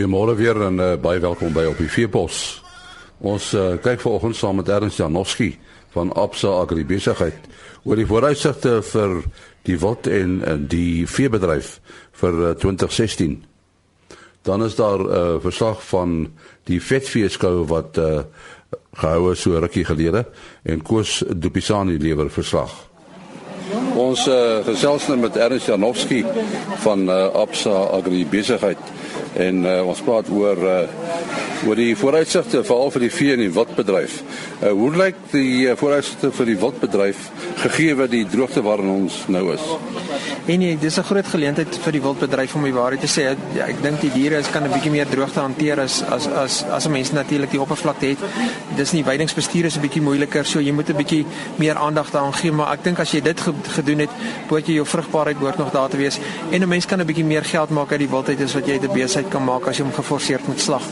Goeiemôre weer en uh, baie welkom by op die Veepos. Ons uh, kyk vanoggend saam met Ernst Janowski van Absa Agribesigheid oor die vooruitsigte vir die wat en, en die veebedryf vir uh, 2016. Dan is daar 'n uh, verslag van die vetveeskou wat uh, gehou is so rukkie gelede en Koos Dupisani lewer verslag. Ons uh, gesels nou met Ernst Janowski van uh, Absa Agribesigheid en uh, ons praat oor uh, oor die vooruitsigte veral vir die vee en die wildbedryf. Uh, hoe lyk die uh, vooruitsigte vir die wildbedryf gegee wat die droogte waarin ons nou is? En nee, dis 'n groot geleentheid vir die wildbedryf om die waarheid te sê. Ek, ek dink die diere is kan 'n bietjie meer droogte hanteer as as as as 'n mens natuurlik die oppervlakte het. Dis nie weidingsbestuur is 'n bietjie moeiliker, so jy moet 'n bietjie meer aandag daaraan gee, maar ek dink as jy dit gedoen het, moet jy jou vrugbaarheid behoort nog daar te wees en 'n mens kan 'n bietjie meer geld maak uit die wildheid as wat jy dit besig kan maak as jy hom geforseerd moet slag.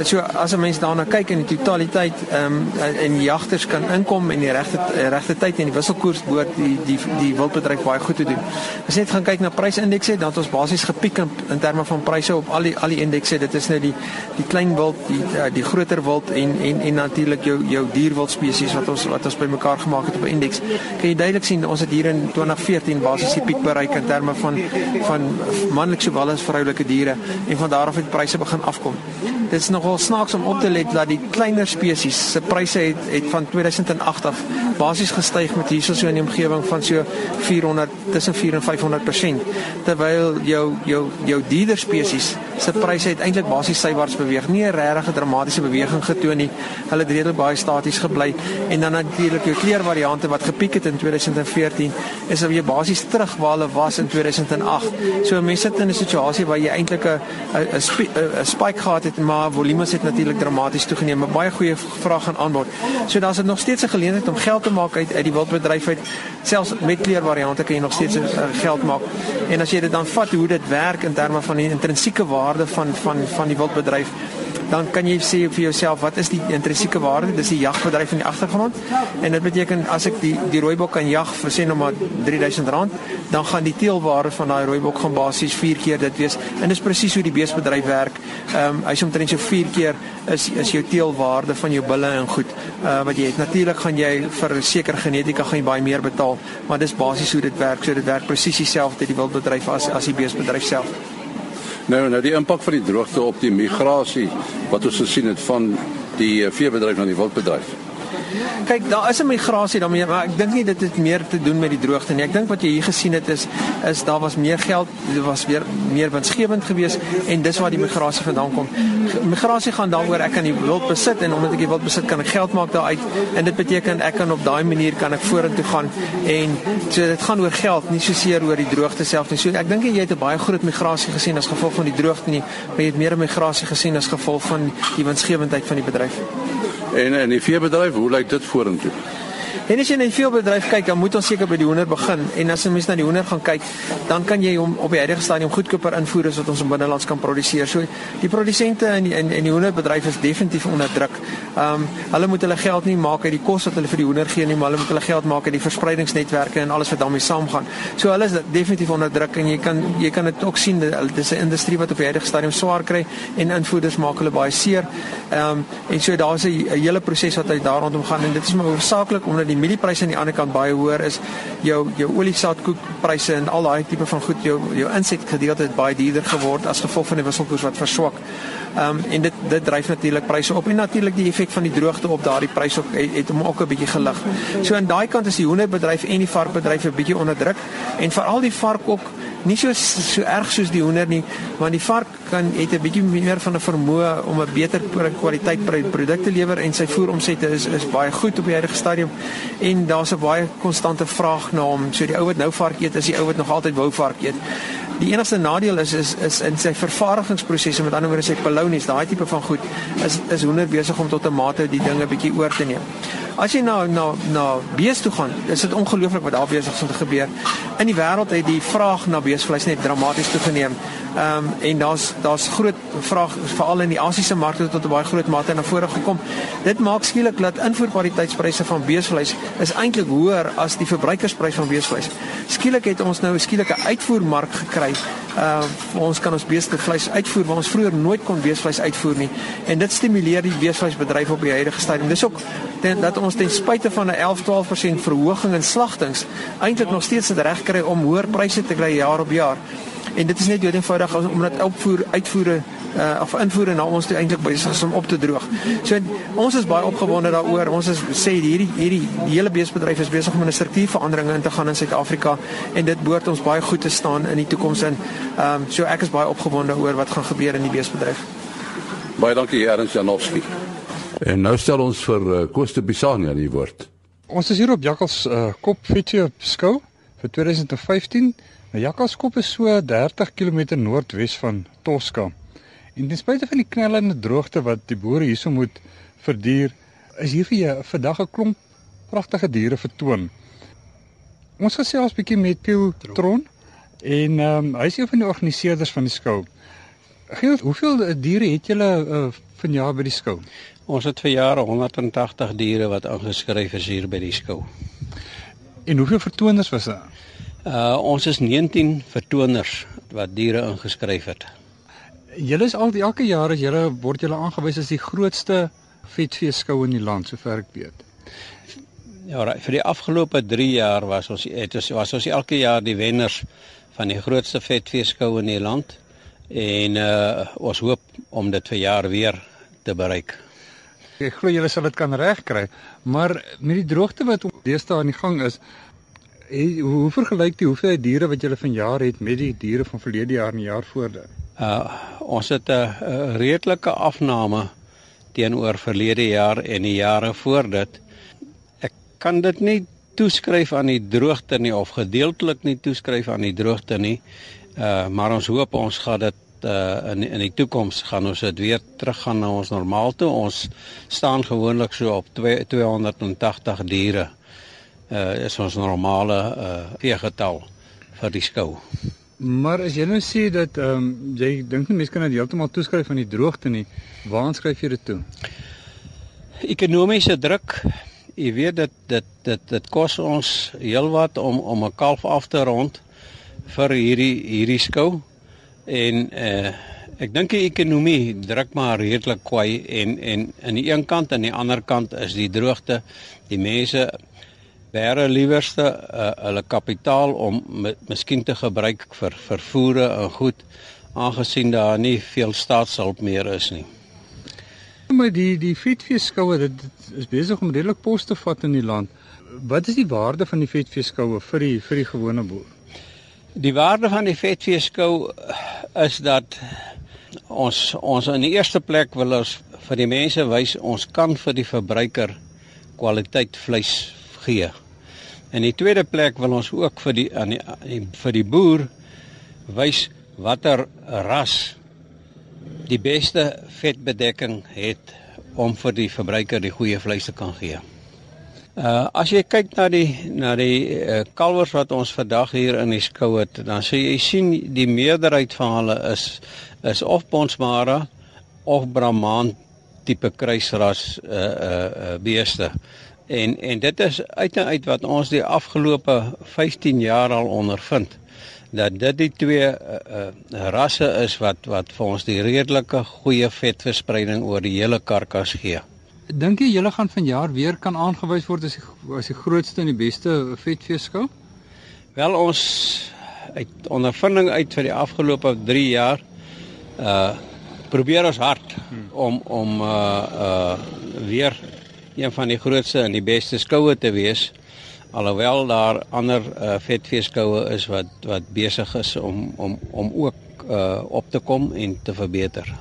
So as 'n mens daarna kyk in die totaliteit, ehm um, en jagters kan inkom en die regte regte tyd en die wisselkoers behoort die die die wildbedryf baie goed te doen. As net gaan kyk na prysindekse, dan het ons basies gepiek in, in terme van pryse op al die al die indekse. Dit is nou die die klein wild, die uh, die groter wild en en en natuurlik jou jou dierwild spesies wat ons wat ons bymekaar gemaak het op 'n indeks. Kan jy duidelik sien ons het hier in 2014 basies die piek bereik in terme van van manlike sowel as vroulike diere en van daar af het pryse begin afkom. Dit is nogal snaaks om op te let dat die kleiner spesies se pryse het het van 2008 af basies gestyg met hierso so in die omgewing van so 400 tussen 4 en 500% terwyl jou jou jou dieder spesies se pryse het eintlik basies sywaarts beweeg. Nie 'n regtig dramatiese beweging getoon nie. Hulle het redelik baie staties gebly en dan natuurlik jou kleurvariante wat gepiek het in 2014 is dan weer basies terug waar hulle was in 2008. So mense sit in 'n situasie waar jy eintlik 'n 'n spike gehad het maar volumes het natuurlik dramaties toegeneem. 'n Baie goeie vraag en aanbod. So daar's nog steeds 'n geleentheid om geld te maak uit uit die wildbedryf uit. Selfs met kleurvariante kan jy nog steeds uh, geld maak. En as jy dit dan vat hoe dit werk in terme van die intrinsieke waarde van van van die wildbedryf dan kan jy sê vir jouself wat is die intrinsieke waarde? Dis die jagbedryf in die agtergrond en dit beteken as ek die die rooibok kan jag vir sê nou maar R3000 dan gaan die teelwaarde van daai rooibok gaan basies 4 keer dit wees. En dis presies hoe die beesbedryf werk. Ehm um, hy's omtrent so 4 keer is is jou teelwaarde van jou bulle en goed. Uh, wat jy het. Natuurlik gaan jy vir 'n sekere genetika gaan jy baie meer betaal maar dis basies hoe dit werk. So dit werk presies dieselfde die wildbedryf as as die beesbedryf self Nou nou die impak van die droogte op die migrasie wat ons gesien het van die eh, veebedryf na die wildbedryf. Kyk, daar is 'n migrasie daarmee, maar ek dink nie dit het meer te doen met die droogte nie. Ek dink wat jy hier gesien het is is daar was meer geld, dit was weer meer winsgewend geweest en dis waar die migrasie vandaan kom. Migrasie gaan daaroor ek kan die wild besit en omdat ek die wild besit kan ek geld maak daaruit en dit beteken ek kan op daai manier kan ek vorentoe gaan en so dit gaan oor geld, nie so seer oor die droogte self nie. So ek dink jy het 'n baie groot migrasie gesien as gevolg van die droogte nie, maar jy het meer migrasie gesien as gevolg van die winsgewendheid van die bedryf. En en die veebedryf, hoe lyk dit vorentoe? En as jy net veel bedryf kyk, dan moet ons seker by die hoender begin. En as 'n mens na die hoender gaan kyk, dan kan jy hom op die huidige stadium goedkoper invoer as wat ons in binnelands kan produseer. So die produsente in in, in die hoenderbedryf is definitief onder druk. Ehm um, hulle moet hulle geld nie maak uit die kos wat hulle vir die hoender gee nie, maar hulle moet hulle geld maak uit die verspreidingsnetwerke en alles wat daarmee saamgaan. So hulle is definitief onder druk en jy kan jy kan dit ook sien dat dis 'n industrie wat op die huidige stadium swaar kry en invoerders maak hulle baie seer. Ehm um, en so daar's 'n hele proses wat uit daar rondom gaan en dit is maar hoofsaaklik omdat die mieliepryse aan die ander kant baie hoër is, jou jou oliesaadkoekpryse en al daai tipe van goed jou jou insetgedeelte het baie duurder geword as gevolg van die wisselkoers wat verswak. Ehm um, en dit dit dryf natuurlik pryse op en natuurlik die effek van die droogte op daardie pryse ook het, het hom ook 'n bietjie gelig. So aan daai kant is die hoenderbedryf en die varkbedryf 'n bietjie onder druk en veral die vark ook nie so so erg soos die hoender nie, want die vark kan het 'n bietjie meer van 'n vermoë om 'n beter kwaliteit produkte lewer en sy voeromsette is is baie goed op die huidige stadium en daar's 'n baie konstante vraag na hom. So die ou wat nou vark eet, is die ou wat nog altyd wou vark eet. Die enigste nadeel is is is in sy vervaardigingsprosesse, met ander woorde sy polonies, daai tipe van goed, is is hoender besig om tot 'n mate die dinge bietjie oor te neem. As jy na na na beeste toe gaan, is dit ongelooflik wat daar besig is om te gebeur. In die wêreld het die vraag na beestevleis net dramaties toegeneem. Ehm um, en daar's daar's groot vraag veral in die Asiëse markte tot 'n baie groot mate na vore gekom. Dit maak skielik dat invoerpariteitspryse van beestevleis is eintlik hoër as die verbruikersprys van beestevleis. Skielik het ons nou 'n skielike uitvoermark gekry Uh ons kan ons beeste vleis uitvoer waar ons vroeër nooit kon beesvleis uitvoer nie. En dit stimuleer die beesvleisbedryf op die huidige stadium. Dis ook ten, dat ons ten spyte van 'n 11-12% verhoging in slagtings eintlik nog steeds dit reg kry om hoër pryse te kry jaar op jaar. En dit is net dood eenvoudig omdat opvoer uitvoere uh, of invoere na ons toe eintlik besig is om op te droog. So ons is baie opgewonde daaroor. Ons is sê hierdie hierdie die hele beesbedryf is besig om 'n struktuurverandering in te gaan in Suid-Afrika en dit behoort ons baie goed te staan in die toekoms in. Ehm um, so ek is baie opgewonde oor wat gaan gebeur in die beesbedryf. Baie dankie Ernst Janowski. En nou stel ons vir uh, Koos de Bisani aan die woord. Ons is hier op Jakkals uh, Kop Fietsjie skou vir 2015. Nou Jakkalskop is so 30 km noordwes van Tosca. En ten spyte van die knellende droogte wat die boere hierso moet verduur, is hier vir jou vandag 'n klomp pragtige diere vertoon. Ons gesels 'n bietjie met Piel Tron en ehm um, hy is een van die organiseerders van die skou. Giel, hoeveel diere het julle uh, vanjaar by die skou? Ons het vir jare 180 diere wat aangeskryf is hier by die skou. En hoeveel vertoners was daar? Uh ons is 19 vertoners wat diere ingeskryf het. Julle is al elke jaar as julle word julle aangewys as die grootste vetvee-skou in die land sover ek weet. Ja, vir die afgelope 3 jaar was ons het ons was ons elke jaar die wenners van die grootste vetvee-skou in die land en uh ons hoop om dit vir jaar weer te bereik. Ek glo julle sal dit kan regkry, maar met die droogte wat deesdae aan die gang is, hoe vergelyk die hoeveelheid diere wat julle vanjaar het met die diere van verlede jaar en die jaar voor? Uh ons het 'n redelike afname teenoor verlede jaar en die jare voor dit. Ek kan dit nie toeskryf aan die droogte nie of gedeeltelik nie toeskryf aan die droogte nie. Uh maar ons hoop ons gaan dit uh in in die toekoms gaan ons dit weer teruggaan na ons normaal toe. Ons staan gewoonlik so op 2 280 diere. Uh is ons normale uh veegetal vir die skou. Maar as jy nou sê dat ehm um, jy dink nie mense kan dit heeltemal toeskryf aan die droogte nie, waaraan skryf jy dit toe? Ekonomiese druk. Jy weet dit dit dit dit kos ons heelwat om om 'n kalf af te rond vir hierdie hierdie skou. En uh ek dink die ekonomie druk maar redelik kwai en en aan die een kant en aan die ander kant is die droogte. Die mense wäre liewerste uh, hulle kapitaal om miskien te gebruik vir vervoere en goed aangesien daar nie veel staatshulp meer is nie. Maar die die vetvee-skoue dit is besig om redelik pos te vat in die land. Wat is die waarde van die vetvee-skoue vir die vir die gewone boer? Die waarde van die vetvee-skou is dat ons ons in die eerste plek wil ons vir die mense wys ons kan vir die verbruiker kwaliteit vleis gee. In die tweede plek wil ons ook vir die aan die vir die boer wys watter ras die beste vetbedekking het om vir die verbruiker die goeie vleis te kan gee. Uh as jy kyk na die na die uh, kalwers wat ons vandag hier in die skou het, dan sê jy sien die meerderheid van hulle is is of Bonsmara of Brahman tipe kruisras uh uh, uh beeste. En en dit is uit en uit wat ons die afgelope 15 jaar al ondervind dat dit die twee uh, uh, rasse is wat wat vir ons die redelike goeie vetverspreiding oor die hele karkas gee. Dink jy julle gaan vanjaar weer kan aangewys word as die as die grootste en die beste vetveeskou? Wel ons uit ondervinding uit vir die afgelope 3 jaar uh probeer ons hard hmm. om om uh uh weer een van die grootste en die beste skoue te wees alhoewel daar ander uh, vetveeskoue is wat wat besig is om om om ook uh, op te kom en te verbeter.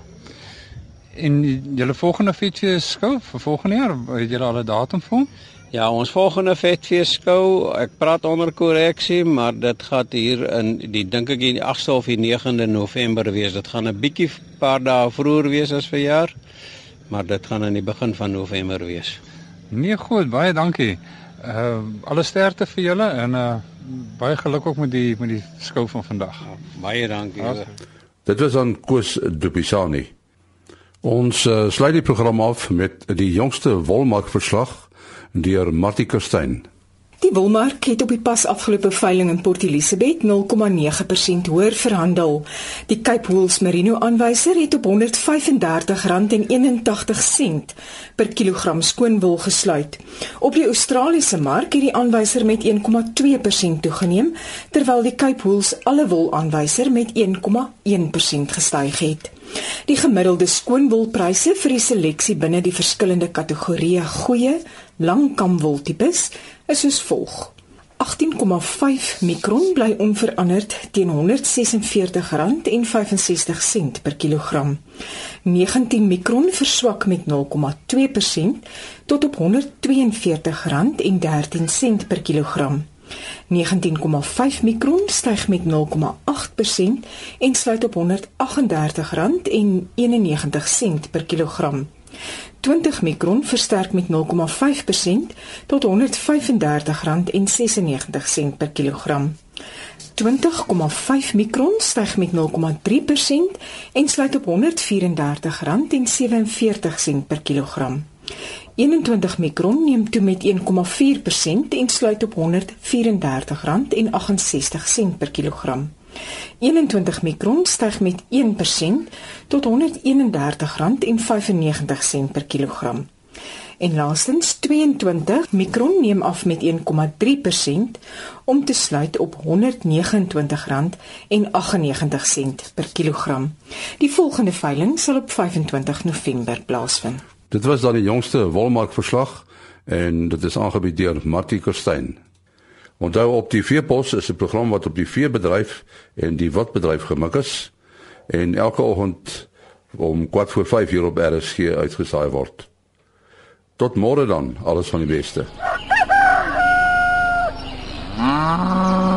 En julle volgende vetveeskou vir volgende jaar, het julle al 'n datum vir hom? Ja, ons volgende vetveeskou, ek praat onder korreksie, maar dit gaan hier in die dink ek die 8de of die 9de November wees. Dit gaan 'n bietjie paar dae vroeër wees as verjaar maar dit gaan in die begin van November wees. Nee, goed, baie dankie. Uh alle sterkte vir julle en uh baie geluk ook met die met die skou van vandag. Ja, baie dankie. Dit was aan Koos Dupisani. Ons uh, sluit die program af met die jongste wolmark verslag deur Martie Kerstyn. Die wolmark het op die pas afgelope veiling in Port Elizabeth 0,9% hoër verhandel. Die Cape Wool's Merino aanwyser het op R135.81 per kilogram skoonwol gesluit. Op die Australiese mark het die aanwyser met 1,2% toegeneem, terwyl die Cape Wool's alle wol aanwyser met 1,1% gestyg het. Die gemiddelde skoonwolpryse vir die seleksie binne die verskillende kategorieë goeie, langkamwol tipes is soos volg: 18,5 mikron bly onveranderd teen R146,65 per kilogram. 19 mikron verswak met 0,2% tot op R142,13 per kilogram. 19,5 mikron styg met 0,8% en sluit op R138,91 per kilogram. 20 mikron versterk met 0,5% tot R135,96 per kilogram. 20,5 mikron styg met 0,3% en sluit op R134,47 per kilogram. 21 mikron neem toe met 1,4% en sluit op R134,68 per kilogram. 21 mikron styg met 1% tot R131,95 per kilogram. En laastens 22 mikron neem af met 1,3% om te sluit op R129,98 per kilogram. Die volgende veiling sal op 25 November plaasvind. Dit was dan die jongste wolmark verslag en dit is aangebied deur Martie Kerstyn. Onthou op die veepos is 'n program wat op die veebedryf en die watbedryf gemik is en elke oggend om kwart voor 5 hier op RSG uitgesaai word. Tot môre dan, alles van die beste. Ah.